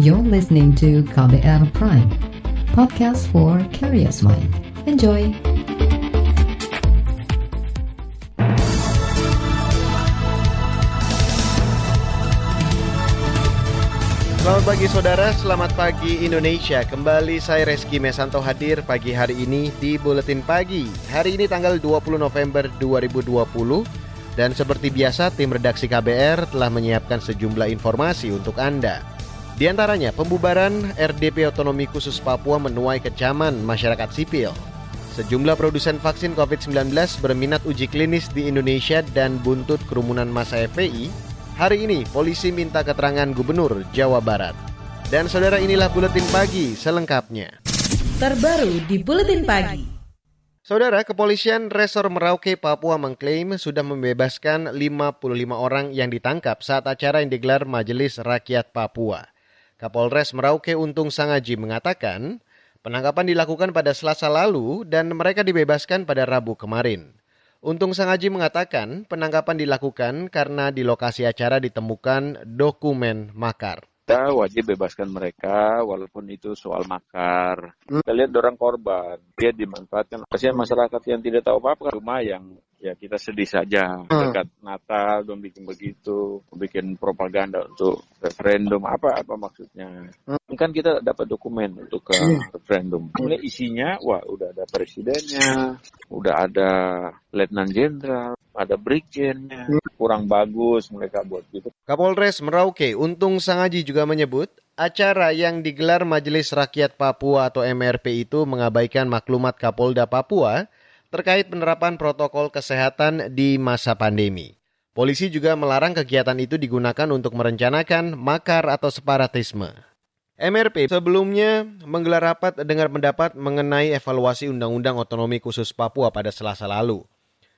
You're listening to KBR Prime, podcast for curious mind. Enjoy! Selamat pagi saudara, selamat pagi Indonesia. Kembali saya Reski Mesanto hadir pagi hari ini di Buletin Pagi. Hari ini tanggal 20 November 2020 dan seperti biasa tim redaksi KBR telah menyiapkan sejumlah informasi untuk Anda. Di antaranya pembubaran RDP Otonomi Khusus Papua menuai kecaman masyarakat sipil. Sejumlah produsen vaksin COVID-19 berminat uji klinis di Indonesia dan buntut kerumunan masa FPI Hari ini polisi minta keterangan gubernur Jawa Barat. Dan saudara inilah buletin pagi selengkapnya. Terbaru di buletin pagi. Saudara, kepolisian Resor Merauke Papua mengklaim sudah membebaskan 55 orang yang ditangkap saat acara yang digelar Majelis Rakyat Papua. Kapolres Merauke Untung Sangaji mengatakan, penangkapan dilakukan pada Selasa lalu dan mereka dibebaskan pada Rabu kemarin. Untung Sangaji mengatakan penangkapan dilakukan karena di lokasi acara ditemukan dokumen makar. Kita wajib bebaskan mereka walaupun itu soal makar. Kita lihat orang korban, dia dimanfaatkan. Kasihan masyarakat yang tidak tahu apa-apa, rumah yang ya kita sedih saja. Dekat Natal, dong bikin begitu, bikin propaganda untuk referendum, apa-apa maksudnya. Kan kita dapat dokumen untuk ke referendum. Ini isinya, wah udah ada presidennya, udah ada letnan jenderal, ada brigjennya. Kurang bagus mereka buat gitu. Kapolres Merauke Untung Sangaji juga menyebut acara yang digelar Majelis Rakyat Papua atau MRP itu mengabaikan maklumat Kapolda Papua terkait penerapan protokol kesehatan di masa pandemi. Polisi juga melarang kegiatan itu digunakan untuk merencanakan makar atau separatisme. MRP sebelumnya menggelar rapat dengar pendapat mengenai evaluasi Undang-Undang Otonomi Khusus Papua pada Selasa lalu.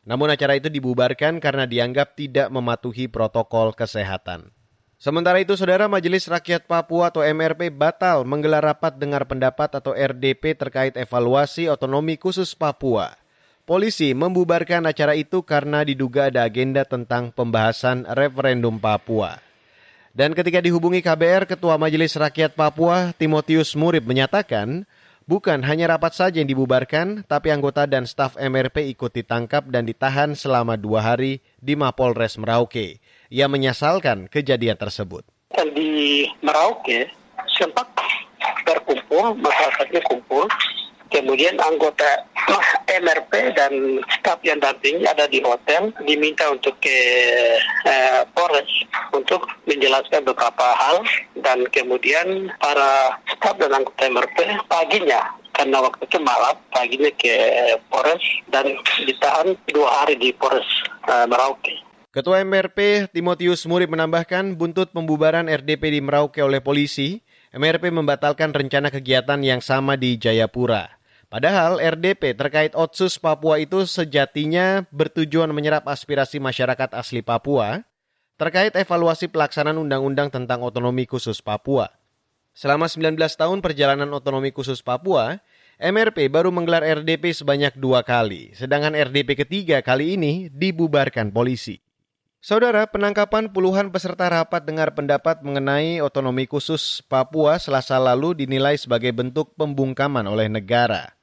Namun acara itu dibubarkan karena dianggap tidak mematuhi protokol kesehatan. Sementara itu, Saudara Majelis Rakyat Papua atau MRP batal menggelar rapat dengar pendapat atau RDP terkait evaluasi otonomi khusus Papua. Polisi membubarkan acara itu karena diduga ada agenda tentang pembahasan referendum Papua. Dan ketika dihubungi KBR, Ketua Majelis Rakyat Papua, Timotius Murib menyatakan, bukan hanya rapat saja yang dibubarkan, tapi anggota dan staf MRP ikut ditangkap dan ditahan selama dua hari di Mapolres Merauke. Ia menyesalkan kejadian tersebut. Di Merauke sempat berkumpul, masyarakatnya kumpul, kemudian anggota MRP dan staf yang dampingi ada di hotel diminta untuk ke eh, Polres untuk menjelaskan beberapa hal dan kemudian para staf dan anggota MRP paginya karena waktu itu malam paginya ke Polres dan ditahan dua hari di Polres eh, Merauke. Ketua MRP Timotius Muri menambahkan buntut pembubaran RDP di Merauke oleh polisi, MRP membatalkan rencana kegiatan yang sama di Jayapura. Padahal RDP terkait Otsus Papua itu sejatinya bertujuan menyerap aspirasi masyarakat asli Papua terkait evaluasi pelaksanaan undang-undang tentang otonomi khusus Papua. Selama 19 tahun perjalanan otonomi khusus Papua, MRP baru menggelar RDP sebanyak dua kali, sedangkan RDP ketiga kali ini dibubarkan polisi. Saudara, penangkapan puluhan peserta rapat dengar pendapat mengenai otonomi khusus Papua selasa lalu dinilai sebagai bentuk pembungkaman oleh negara.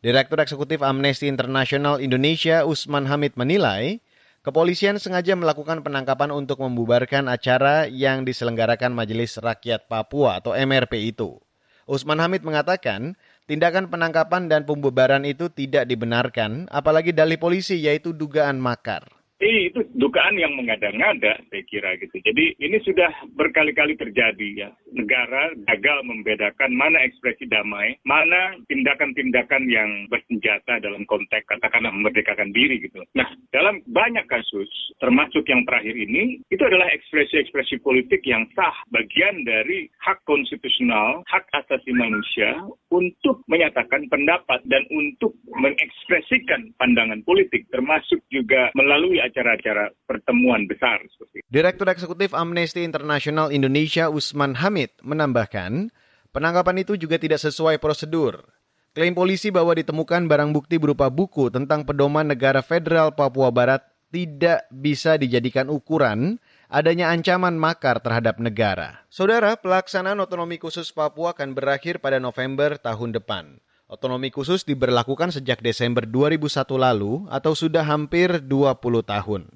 Direktur Eksekutif Amnesty International Indonesia Usman Hamid menilai, kepolisian sengaja melakukan penangkapan untuk membubarkan acara yang diselenggarakan Majelis Rakyat Papua atau MRP itu. Usman Hamid mengatakan, tindakan penangkapan dan pembubaran itu tidak dibenarkan, apalagi dalih polisi yaitu dugaan makar. Eh, itu dugaan yang mengada-ngada, saya kira gitu. Jadi ini sudah berkali-kali terjadi ya. Negara gagal membedakan mana ekspresi damai, mana tindakan-tindakan yang bersenjata dalam konteks katakanlah memerdekakan diri gitu. Nah, dalam banyak kasus, termasuk yang terakhir ini, itu adalah ekspresi-ekspresi politik yang sah, bagian dari hak konstitusional, hak asasi manusia untuk menyatakan pendapat dan untuk mengekspresikan pandangan politik, termasuk juga melalui acara-acara pertemuan besar. Direktur Eksekutif Amnesty International Indonesia Usman Hamid menambahkan, penangkapan itu juga tidak sesuai prosedur. Klaim polisi bahwa ditemukan barang bukti berupa buku tentang pedoman negara federal Papua Barat tidak bisa dijadikan ukuran adanya ancaman makar terhadap negara. Saudara, pelaksanaan otonomi khusus Papua akan berakhir pada November tahun depan. Otonomi khusus diberlakukan sejak Desember 2001 lalu atau sudah hampir 20 tahun.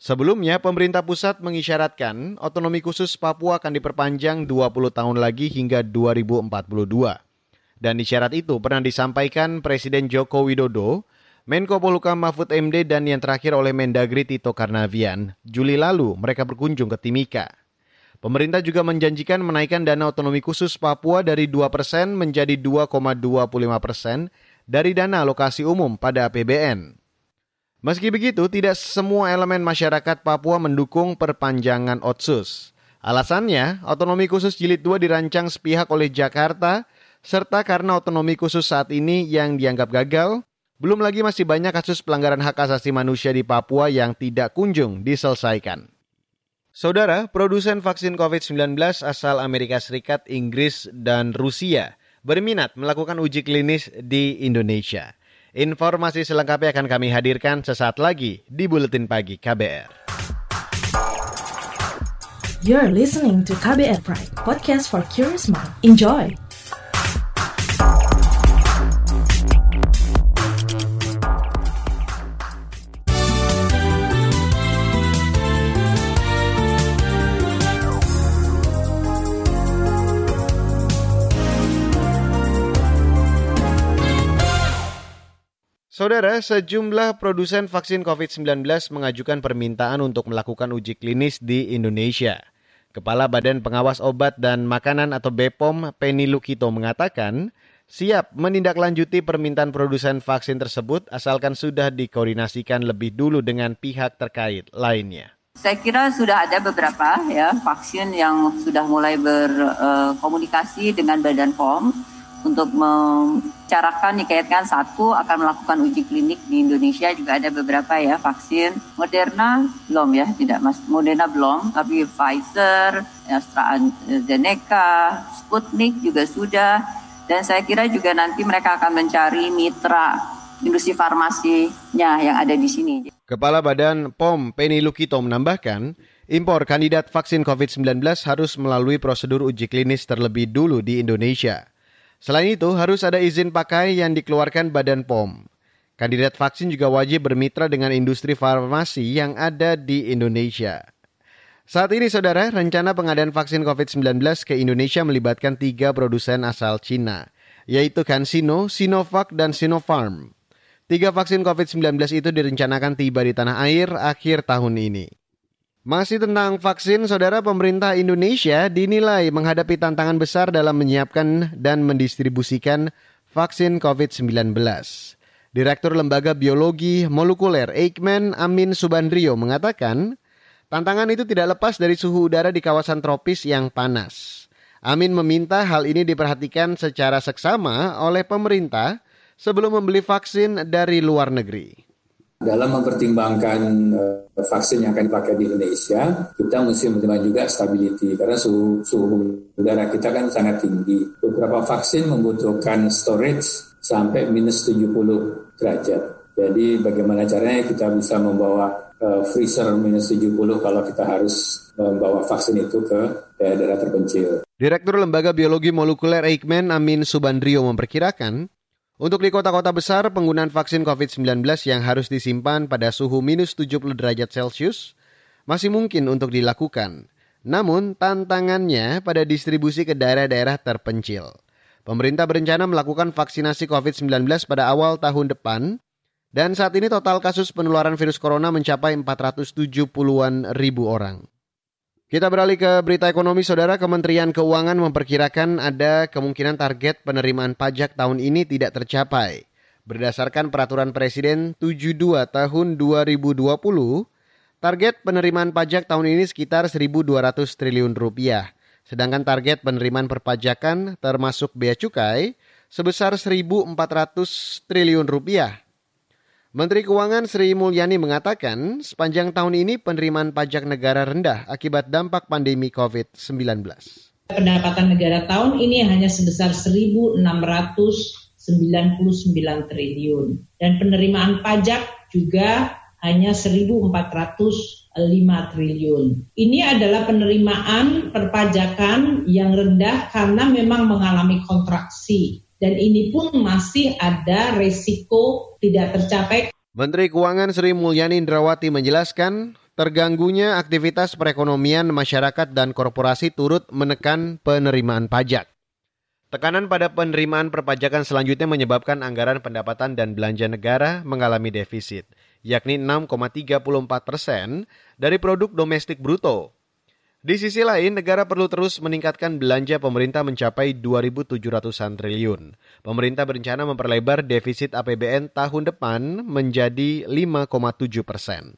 Sebelumnya, pemerintah pusat mengisyaratkan otonomi khusus Papua akan diperpanjang 20 tahun lagi hingga 2042. Dan isyarat itu pernah disampaikan Presiden Joko Widodo, Menko Polhukam Mahfud MD dan yang terakhir oleh Mendagri Tito Karnavian. Juli lalu mereka berkunjung ke Timika. Pemerintah juga menjanjikan menaikkan dana otonomi khusus Papua dari 2 persen menjadi 2,25 persen dari dana alokasi umum pada APBN. Meski begitu, tidak semua elemen masyarakat Papua mendukung perpanjangan otsus. Alasannya, otonomi khusus jilid 2 dirancang sepihak oleh Jakarta, serta karena otonomi khusus saat ini yang dianggap gagal, belum lagi masih banyak kasus pelanggaran hak asasi manusia di Papua yang tidak kunjung diselesaikan. Saudara, produsen vaksin COVID-19 asal Amerika Serikat, Inggris, dan Rusia berminat melakukan uji klinis di Indonesia. Informasi selengkapnya akan kami hadirkan sesaat lagi di Buletin Pagi KBR. You're listening to KBR Pride, podcast for curious mind. Enjoy! Saudara, sejumlah produsen vaksin COVID-19 mengajukan permintaan untuk melakukan uji klinis di Indonesia. Kepala Badan Pengawas Obat dan Makanan atau BPOM, Penny Lukito mengatakan, siap menindaklanjuti permintaan produsen vaksin tersebut asalkan sudah dikoordinasikan lebih dulu dengan pihak terkait lainnya. Saya kira sudah ada beberapa ya vaksin yang sudah mulai berkomunikasi dengan Badan POM untuk membicarakan dikaitkan satu akan melakukan uji klinik di Indonesia juga ada beberapa ya vaksin Moderna belum ya tidak mas Moderna belum tapi Pfizer AstraZeneca Sputnik juga sudah dan saya kira juga nanti mereka akan mencari mitra industri farmasinya yang ada di sini. Kepala Badan POM Penny Lukito menambahkan, impor kandidat vaksin COVID-19 harus melalui prosedur uji klinis terlebih dulu di Indonesia. Selain itu, harus ada izin pakai yang dikeluarkan Badan POM. Kandidat vaksin juga wajib bermitra dengan industri farmasi yang ada di Indonesia. Saat ini, saudara, rencana pengadaan vaksin COVID-19 ke Indonesia melibatkan tiga produsen asal Cina, yaitu CanSino, Sinovac, dan Sinopharm. Tiga vaksin COVID-19 itu direncanakan tiba di tanah air akhir tahun ini. Masih tentang vaksin, saudara pemerintah Indonesia dinilai menghadapi tantangan besar dalam menyiapkan dan mendistribusikan vaksin COVID-19. Direktur Lembaga Biologi Molekuler Eijkman Amin Subandrio mengatakan, tantangan itu tidak lepas dari suhu udara di kawasan tropis yang panas. Amin meminta hal ini diperhatikan secara seksama oleh pemerintah sebelum membeli vaksin dari luar negeri. Dalam mempertimbangkan uh, vaksin yang akan dipakai di Indonesia, kita mesti mempertimbangkan juga stability karena suhu, suhu udara kita kan sangat tinggi. Beberapa vaksin membutuhkan storage sampai minus 70 derajat. Jadi bagaimana caranya kita bisa membawa uh, freezer minus 70 kalau kita harus membawa vaksin itu ke daerah-daerah terpencil. Direktur Lembaga Biologi Molekuler Eijkman Amin Subandrio memperkirakan untuk di kota-kota besar, penggunaan vaksin COVID-19 yang harus disimpan pada suhu minus 70 derajat Celcius masih mungkin untuk dilakukan. Namun, tantangannya pada distribusi ke daerah-daerah terpencil. Pemerintah berencana melakukan vaksinasi COVID-19 pada awal tahun depan, dan saat ini total kasus penularan virus corona mencapai 470-an ribu orang. Kita beralih ke berita ekonomi, Saudara. Kementerian Keuangan memperkirakan ada kemungkinan target penerimaan pajak tahun ini tidak tercapai. Berdasarkan Peraturan Presiden 72 tahun 2020, target penerimaan pajak tahun ini sekitar 1.200 triliun rupiah. Sedangkan target penerimaan perpajakan termasuk bea cukai sebesar 1.400 triliun rupiah. Menteri Keuangan Sri Mulyani mengatakan sepanjang tahun ini penerimaan pajak negara rendah akibat dampak pandemi COVID-19. Pendapatan negara tahun ini hanya sebesar 1.699 triliun dan penerimaan pajak juga hanya 1.400 triliun. Ini adalah penerimaan perpajakan yang rendah karena memang mengalami kontraksi dan ini pun masih ada resiko tidak tercapai. Menteri Keuangan Sri Mulyani Indrawati menjelaskan, terganggunya aktivitas perekonomian masyarakat dan korporasi turut menekan penerimaan pajak. Tekanan pada penerimaan perpajakan selanjutnya menyebabkan anggaran pendapatan dan belanja negara mengalami defisit, yakni 6,34 persen dari produk domestik bruto. Di sisi lain, negara perlu terus meningkatkan belanja pemerintah mencapai 2.700-an triliun. Pemerintah berencana memperlebar defisit APBN tahun depan menjadi 5,7 persen.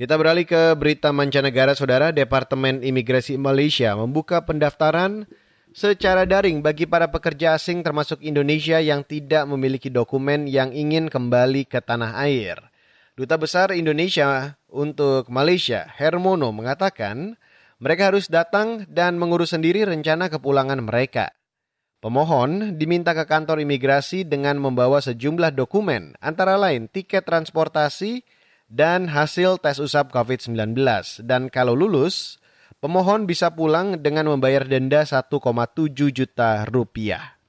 Kita beralih ke berita mancanegara, Saudara. Departemen Imigrasi Malaysia membuka pendaftaran secara daring bagi para pekerja asing termasuk Indonesia yang tidak memiliki dokumen yang ingin kembali ke tanah air. Duta Besar Indonesia untuk Malaysia, Hermono, mengatakan mereka harus datang dan mengurus sendiri rencana kepulangan mereka. Pemohon diminta ke kantor imigrasi dengan membawa sejumlah dokumen, antara lain tiket transportasi dan hasil tes usap COVID-19. Dan kalau lulus, Pemohon bisa pulang dengan membayar denda 1,7 juta rupiah.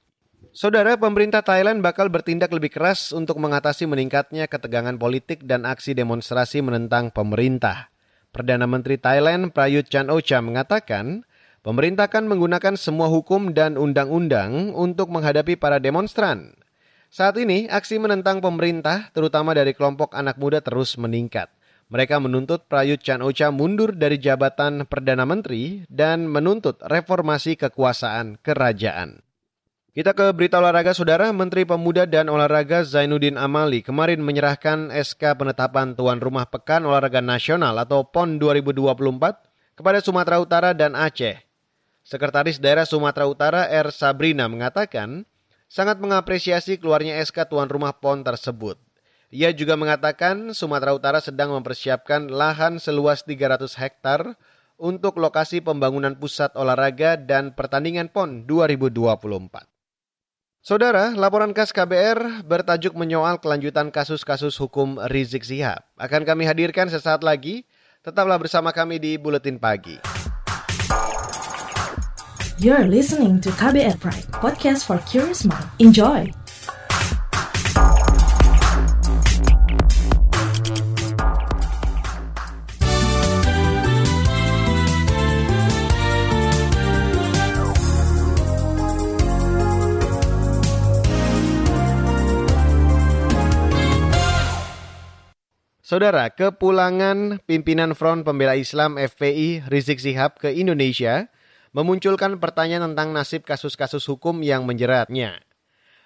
Saudara, pemerintah Thailand bakal bertindak lebih keras untuk mengatasi meningkatnya ketegangan politik dan aksi demonstrasi menentang pemerintah. Perdana Menteri Thailand Prayut Chan Ocha mengatakan, pemerintah akan menggunakan semua hukum dan undang-undang untuk menghadapi para demonstran. Saat ini, aksi menentang pemerintah, terutama dari kelompok anak muda terus meningkat. Mereka menuntut Prayut Chan Ocha mundur dari jabatan Perdana Menteri dan menuntut reformasi kekuasaan kerajaan. Kita ke berita olahraga, Saudara. Menteri Pemuda dan Olahraga Zainuddin Amali kemarin menyerahkan SK penetapan tuan rumah Pekan Olahraga Nasional atau PON 2024 kepada Sumatera Utara dan Aceh. Sekretaris Daerah Sumatera Utara R. Sabrina mengatakan sangat mengapresiasi keluarnya SK tuan rumah PON tersebut. Ia juga mengatakan Sumatera Utara sedang mempersiapkan lahan seluas 300 hektar untuk lokasi pembangunan pusat olahraga dan pertandingan PON 2024. Saudara, laporan khas KBR bertajuk menyoal kelanjutan kasus-kasus hukum Rizik Sihab. Akan kami hadirkan sesaat lagi. Tetaplah bersama kami di Buletin Pagi. You're listening to KBR Pride, podcast for curious mind. Enjoy! Saudara, kepulangan pimpinan Front Pembela Islam FPI Rizik Sihab ke Indonesia memunculkan pertanyaan tentang nasib kasus-kasus hukum yang menjeratnya.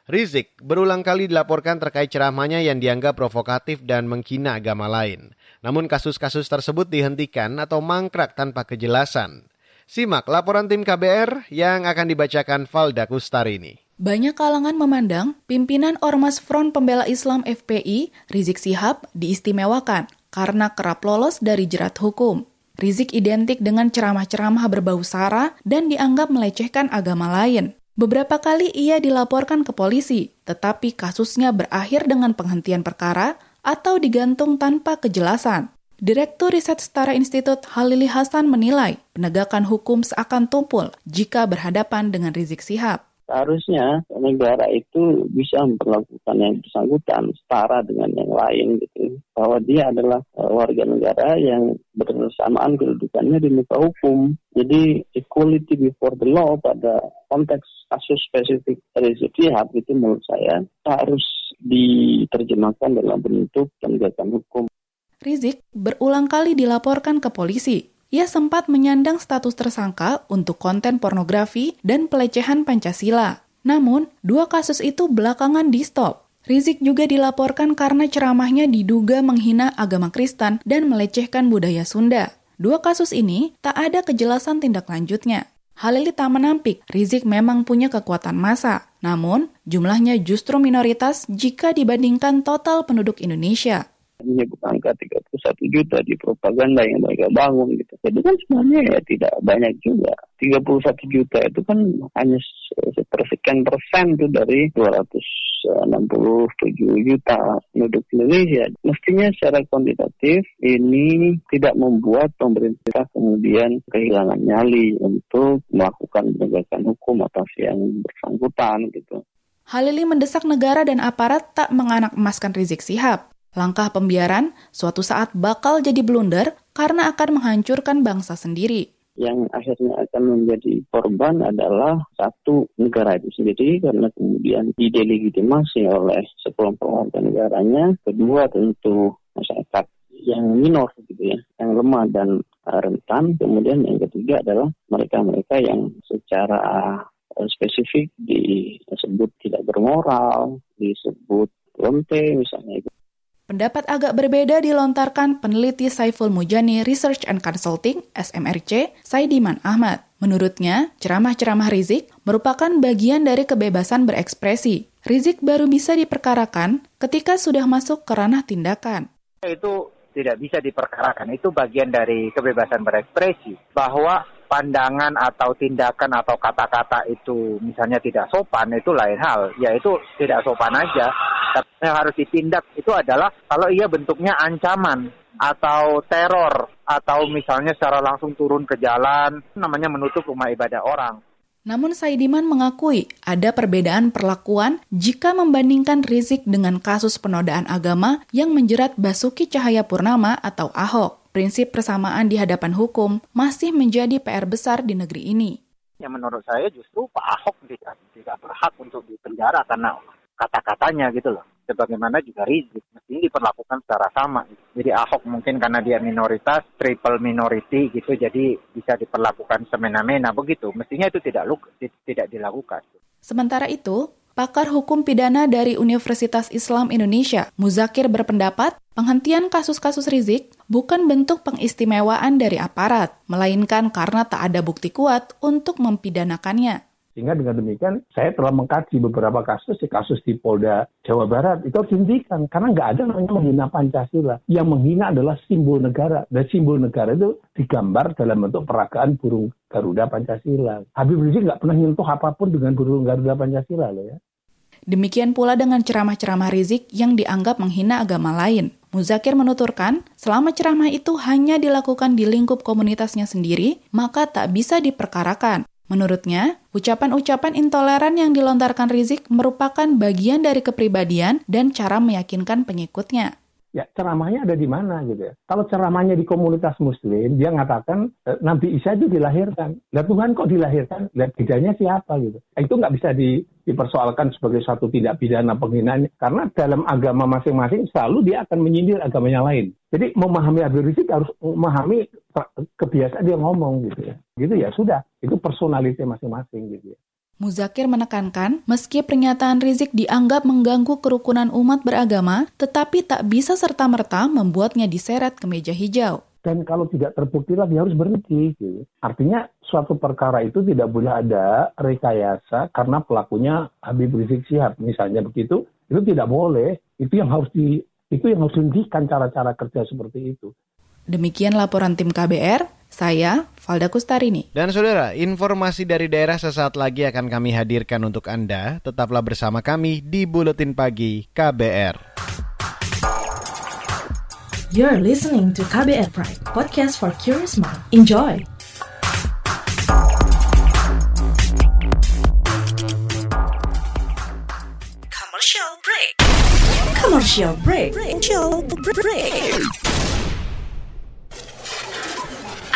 Rizik berulang kali dilaporkan terkait ceramahnya yang dianggap provokatif dan menghina agama lain. Namun kasus-kasus tersebut dihentikan atau mangkrak tanpa kejelasan. Simak laporan tim KBR yang akan dibacakan Valda Kustar ini. Banyak kalangan memandang pimpinan Ormas Front Pembela Islam FPI, Rizik Sihab, diistimewakan karena kerap lolos dari jerat hukum. Rizik identik dengan ceramah-ceramah berbau sara dan dianggap melecehkan agama lain. Beberapa kali ia dilaporkan ke polisi, tetapi kasusnya berakhir dengan penghentian perkara atau digantung tanpa kejelasan. Direktur Riset Setara Institut Halili Hasan menilai penegakan hukum seakan tumpul jika berhadapan dengan Rizik Sihab seharusnya negara itu bisa memperlakukan yang bersangkutan setara dengan yang lain gitu. Bahwa dia adalah uh, warga negara yang bersamaan kedudukannya di muka hukum. Jadi equality before the law pada konteks kasus spesifik Rizik itu menurut saya harus diterjemahkan dalam bentuk penegakan hukum. Rizik berulang kali dilaporkan ke polisi ia sempat menyandang status tersangka untuk konten pornografi dan pelecehan Pancasila. Namun, dua kasus itu belakangan di-stop. Rizik juga dilaporkan karena ceramahnya diduga menghina agama Kristen dan melecehkan budaya Sunda. Dua kasus ini tak ada kejelasan tindak lanjutnya. Halili tak menampik, Rizik memang punya kekuatan massa. Namun, jumlahnya justru minoritas jika dibandingkan total penduduk Indonesia menyebut angka 31 juta di propaganda yang mereka bangun gitu. Jadi kan sebenarnya ya tidak banyak juga. 31 juta itu kan hanya sepersekian persen tuh dari 200 167 juta penduduk Indonesia. Mestinya secara kuantitatif ini tidak membuat pemerintah kemudian kehilangan nyali untuk melakukan penegakan hukum atas yang bersangkutan gitu. Halili mendesak negara dan aparat tak menganak emaskan Rizik Sihab. Langkah pembiaran suatu saat bakal jadi blunder karena akan menghancurkan bangsa sendiri yang akhirnya akan menjadi korban adalah satu negara itu sendiri karena kemudian didelegitimasi oleh sekelompok warga negaranya. Kedua tentu masyarakat yang minor gitu ya, yang lemah dan rentan. Kemudian yang ketiga adalah mereka-mereka yang secara eh, spesifik disebut tidak bermoral, disebut lonte misalnya. Pendapat agak berbeda dilontarkan peneliti Saiful Mujani Research and Consulting SMRC, Saidiman Ahmad. Menurutnya, ceramah-ceramah Rizik merupakan bagian dari kebebasan berekspresi. Rizik baru bisa diperkarakan ketika sudah masuk ke ranah tindakan. Itu tidak bisa diperkarakan, itu bagian dari kebebasan berekspresi. Bahwa pandangan atau tindakan atau kata-kata itu misalnya tidak sopan itu lain hal. Ya itu tidak sopan aja. Tapi yang harus ditindak itu adalah kalau ia bentuknya ancaman atau teror atau misalnya secara langsung turun ke jalan namanya menutup rumah ibadah orang. Namun Saidiman mengakui ada perbedaan perlakuan jika membandingkan Rizik dengan kasus penodaan agama yang menjerat Basuki Cahayapurnama atau Ahok prinsip persamaan di hadapan hukum masih menjadi PR besar di negeri ini. Ya menurut saya justru Pak Ahok tidak, tidak berhak untuk dipenjara karena kata-katanya gitu loh. Sebagaimana juga Rizik mesti diperlakukan secara sama. Jadi Ahok mungkin karena dia minoritas, triple minority gitu, jadi bisa diperlakukan semena-mena begitu. Mestinya itu tidak tidak dilakukan. Sementara itu, Pakar Hukum Pidana dari Universitas Islam Indonesia, Muzakir berpendapat penghentian kasus-kasus Rizik bukan bentuk pengistimewaan dari aparat, melainkan karena tak ada bukti kuat untuk mempidanakannya. Sehingga dengan demikian saya telah mengkaji beberapa kasus, di kasus di Polda Jawa Barat itu harus dihentikan karena nggak ada namanya menghina Pancasila. Yang menghina adalah simbol negara dan simbol negara itu digambar dalam bentuk peragaan burung Garuda Pancasila. Habib Rizik nggak pernah nyentuh apa pun dengan burung Garuda Pancasila loh ya. Demikian pula dengan ceramah-ceramah Rizik yang dianggap menghina agama lain. Muzakir menuturkan, selama ceramah itu hanya dilakukan di lingkup komunitasnya sendiri, maka tak bisa diperkarakan. Menurutnya, ucapan-ucapan intoleran yang dilontarkan Rizik merupakan bagian dari kepribadian dan cara meyakinkan pengikutnya ya ceramahnya ada di mana gitu ya. Kalau ceramahnya di komunitas muslim, dia mengatakan e, Nabi Isa itu dilahirkan. Lihat Tuhan kok dilahirkan? Lihat bedanya siapa gitu. Itu nggak bisa di, dipersoalkan sebagai suatu tidak pidana penghinaan. Karena dalam agama masing-masing selalu dia akan menyindir agama yang lain. Jadi memahami Habib Rizik harus memahami kebiasaan dia ngomong gitu ya. Gitu ya sudah. Itu personalitas masing-masing gitu ya. Muzakir menekankan, meski pernyataan Rizik dianggap mengganggu kerukunan umat beragama, tetapi tak bisa serta-merta membuatnya diseret ke meja hijau. Dan kalau tidak terbukti lagi harus berhenti. Gitu. Artinya suatu perkara itu tidak boleh ada rekayasa karena pelakunya Habib Rizik Sihab. Misalnya begitu, itu tidak boleh. Itu yang harus di itu yang harus dihentikan cara-cara kerja seperti itu. Demikian laporan tim KBR, saya Valda Kustarini. Dan saudara, informasi dari daerah sesaat lagi akan kami hadirkan untuk Anda. Tetaplah bersama kami di Buletin Pagi KBR. You're listening to KBR Pride, podcast for curious mind. Enjoy! Commercial break. Commercial break. Commercial break.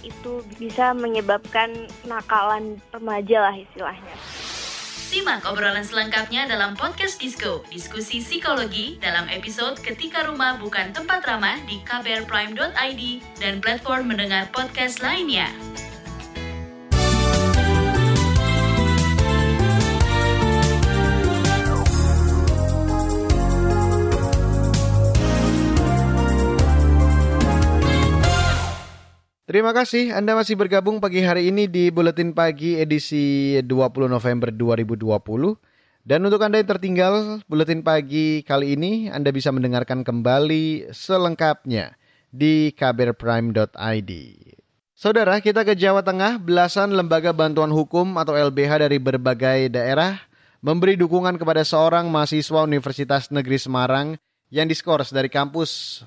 itu bisa menyebabkan nakalan remaja lah istilahnya. Simak obrolan selengkapnya dalam podcast Disko, diskusi psikologi dalam episode Ketika Rumah Bukan Tempat Ramah di kbrprime.id dan platform mendengar podcast lainnya. Terima kasih Anda masih bergabung pagi hari ini di Buletin Pagi edisi 20 November 2020. Dan untuk Anda yang tertinggal Buletin Pagi kali ini, Anda bisa mendengarkan kembali selengkapnya di kbrprime.id. Saudara, kita ke Jawa Tengah, belasan lembaga bantuan hukum atau LBH dari berbagai daerah memberi dukungan kepada seorang mahasiswa Universitas Negeri Semarang yang diskors dari kampus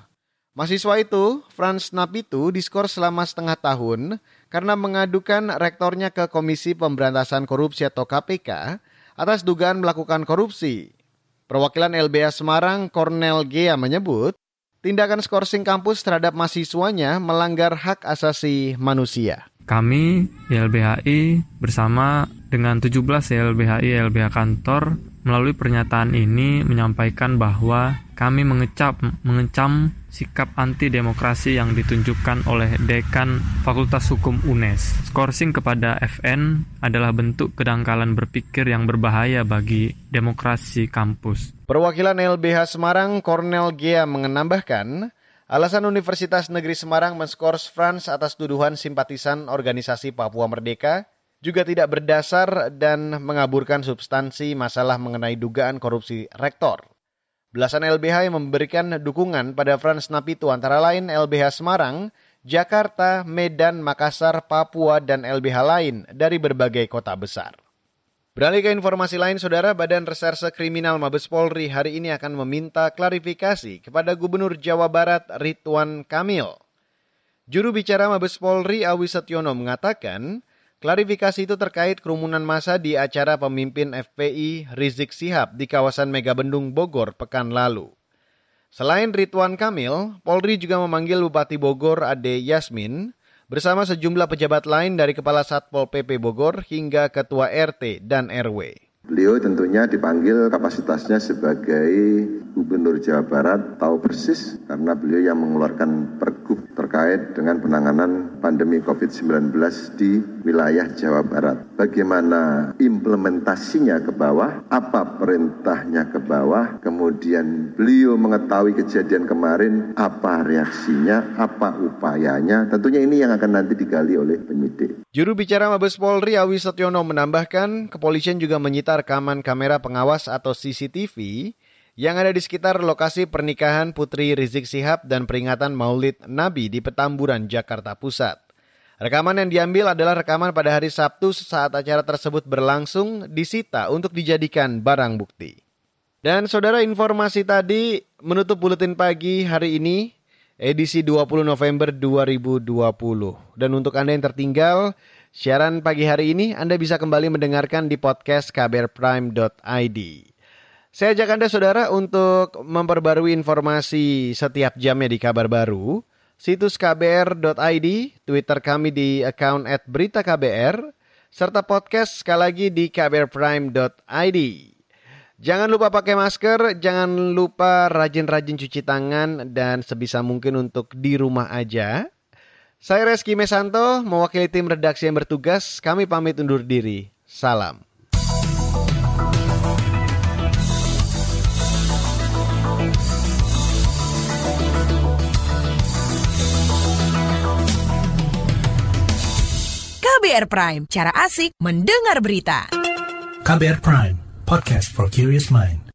Mahasiswa itu, Franz Napitu, diskor selama setengah tahun karena mengadukan rektornya ke Komisi Pemberantasan Korupsi atau KPK atas dugaan melakukan korupsi. Perwakilan LBH Semarang, Cornel Gea menyebut, tindakan skorsing kampus terhadap mahasiswanya melanggar hak asasi manusia. Kami, YLBHI, bersama dengan 17 YLBHI LBH kantor melalui pernyataan ini menyampaikan bahwa kami mengecap mengecam sikap anti demokrasi yang ditunjukkan oleh dekan Fakultas Hukum UNES. Skorsing kepada FN adalah bentuk kedangkalan berpikir yang berbahaya bagi demokrasi kampus. Perwakilan LBH Semarang Cornel Gea menambahkan, alasan Universitas Negeri Semarang menskors Frans atas tuduhan simpatisan organisasi Papua Merdeka juga tidak berdasar dan mengaburkan substansi masalah mengenai dugaan korupsi rektor. Belasan LBH yang memberikan dukungan pada Frans Napitu antara lain LBH Semarang, Jakarta, Medan, Makassar, Papua, dan LBH lain dari berbagai kota besar. Beralih ke informasi lain, Saudara, Badan Reserse Kriminal Mabes Polri hari ini akan meminta klarifikasi kepada Gubernur Jawa Barat Ridwan Kamil. Juru bicara Mabes Polri Awi Setiono mengatakan, Klarifikasi itu terkait kerumunan massa di acara pemimpin FPI Rizik Sihab di kawasan Megabendung Bogor pekan lalu. Selain Ridwan Kamil, Polri juga memanggil Bupati Bogor Ade Yasmin bersama sejumlah pejabat lain dari Kepala Satpol PP Bogor hingga Ketua RT dan RW. Beliau tentunya dipanggil kapasitasnya sebagai Gubernur Jawa Barat tahu persis karena beliau yang mengeluarkan pergub terkait dengan penanganan pandemi COVID-19 di wilayah Jawa Barat. Bagaimana implementasinya ke bawah, apa perintahnya ke bawah, kemudian beliau mengetahui kejadian kemarin, apa reaksinya, apa upayanya. Tentunya ini yang akan nanti digali oleh penyidik. Juru bicara Mabes Polri Awi Setiono menambahkan, kepolisian juga menyita rekaman kamera pengawas atau CCTV yang ada di sekitar lokasi pernikahan Putri Rizik Sihab dan peringatan Maulid Nabi di Petamburan, Jakarta Pusat. Rekaman yang diambil adalah rekaman pada hari Sabtu saat acara tersebut berlangsung disita untuk dijadikan barang bukti. Dan saudara informasi tadi menutup buletin pagi hari ini edisi 20 November 2020. Dan untuk Anda yang tertinggal, Siaran pagi hari ini Anda bisa kembali mendengarkan di podcast kbrprime.id. Saya ajak Anda saudara untuk memperbarui informasi setiap jamnya di kabar baru. Situs kbr.id, Twitter kami di account at berita KBR, serta podcast sekali lagi di kbrprime.id. Jangan lupa pakai masker, jangan lupa rajin-rajin cuci tangan, dan sebisa mungkin untuk di rumah aja. Saya Reski Mesanto, mewakili tim redaksi yang bertugas, kami pamit undur diri. Salam. KBR Prime, cara asik mendengar berita. KBR Prime, podcast for curious mind.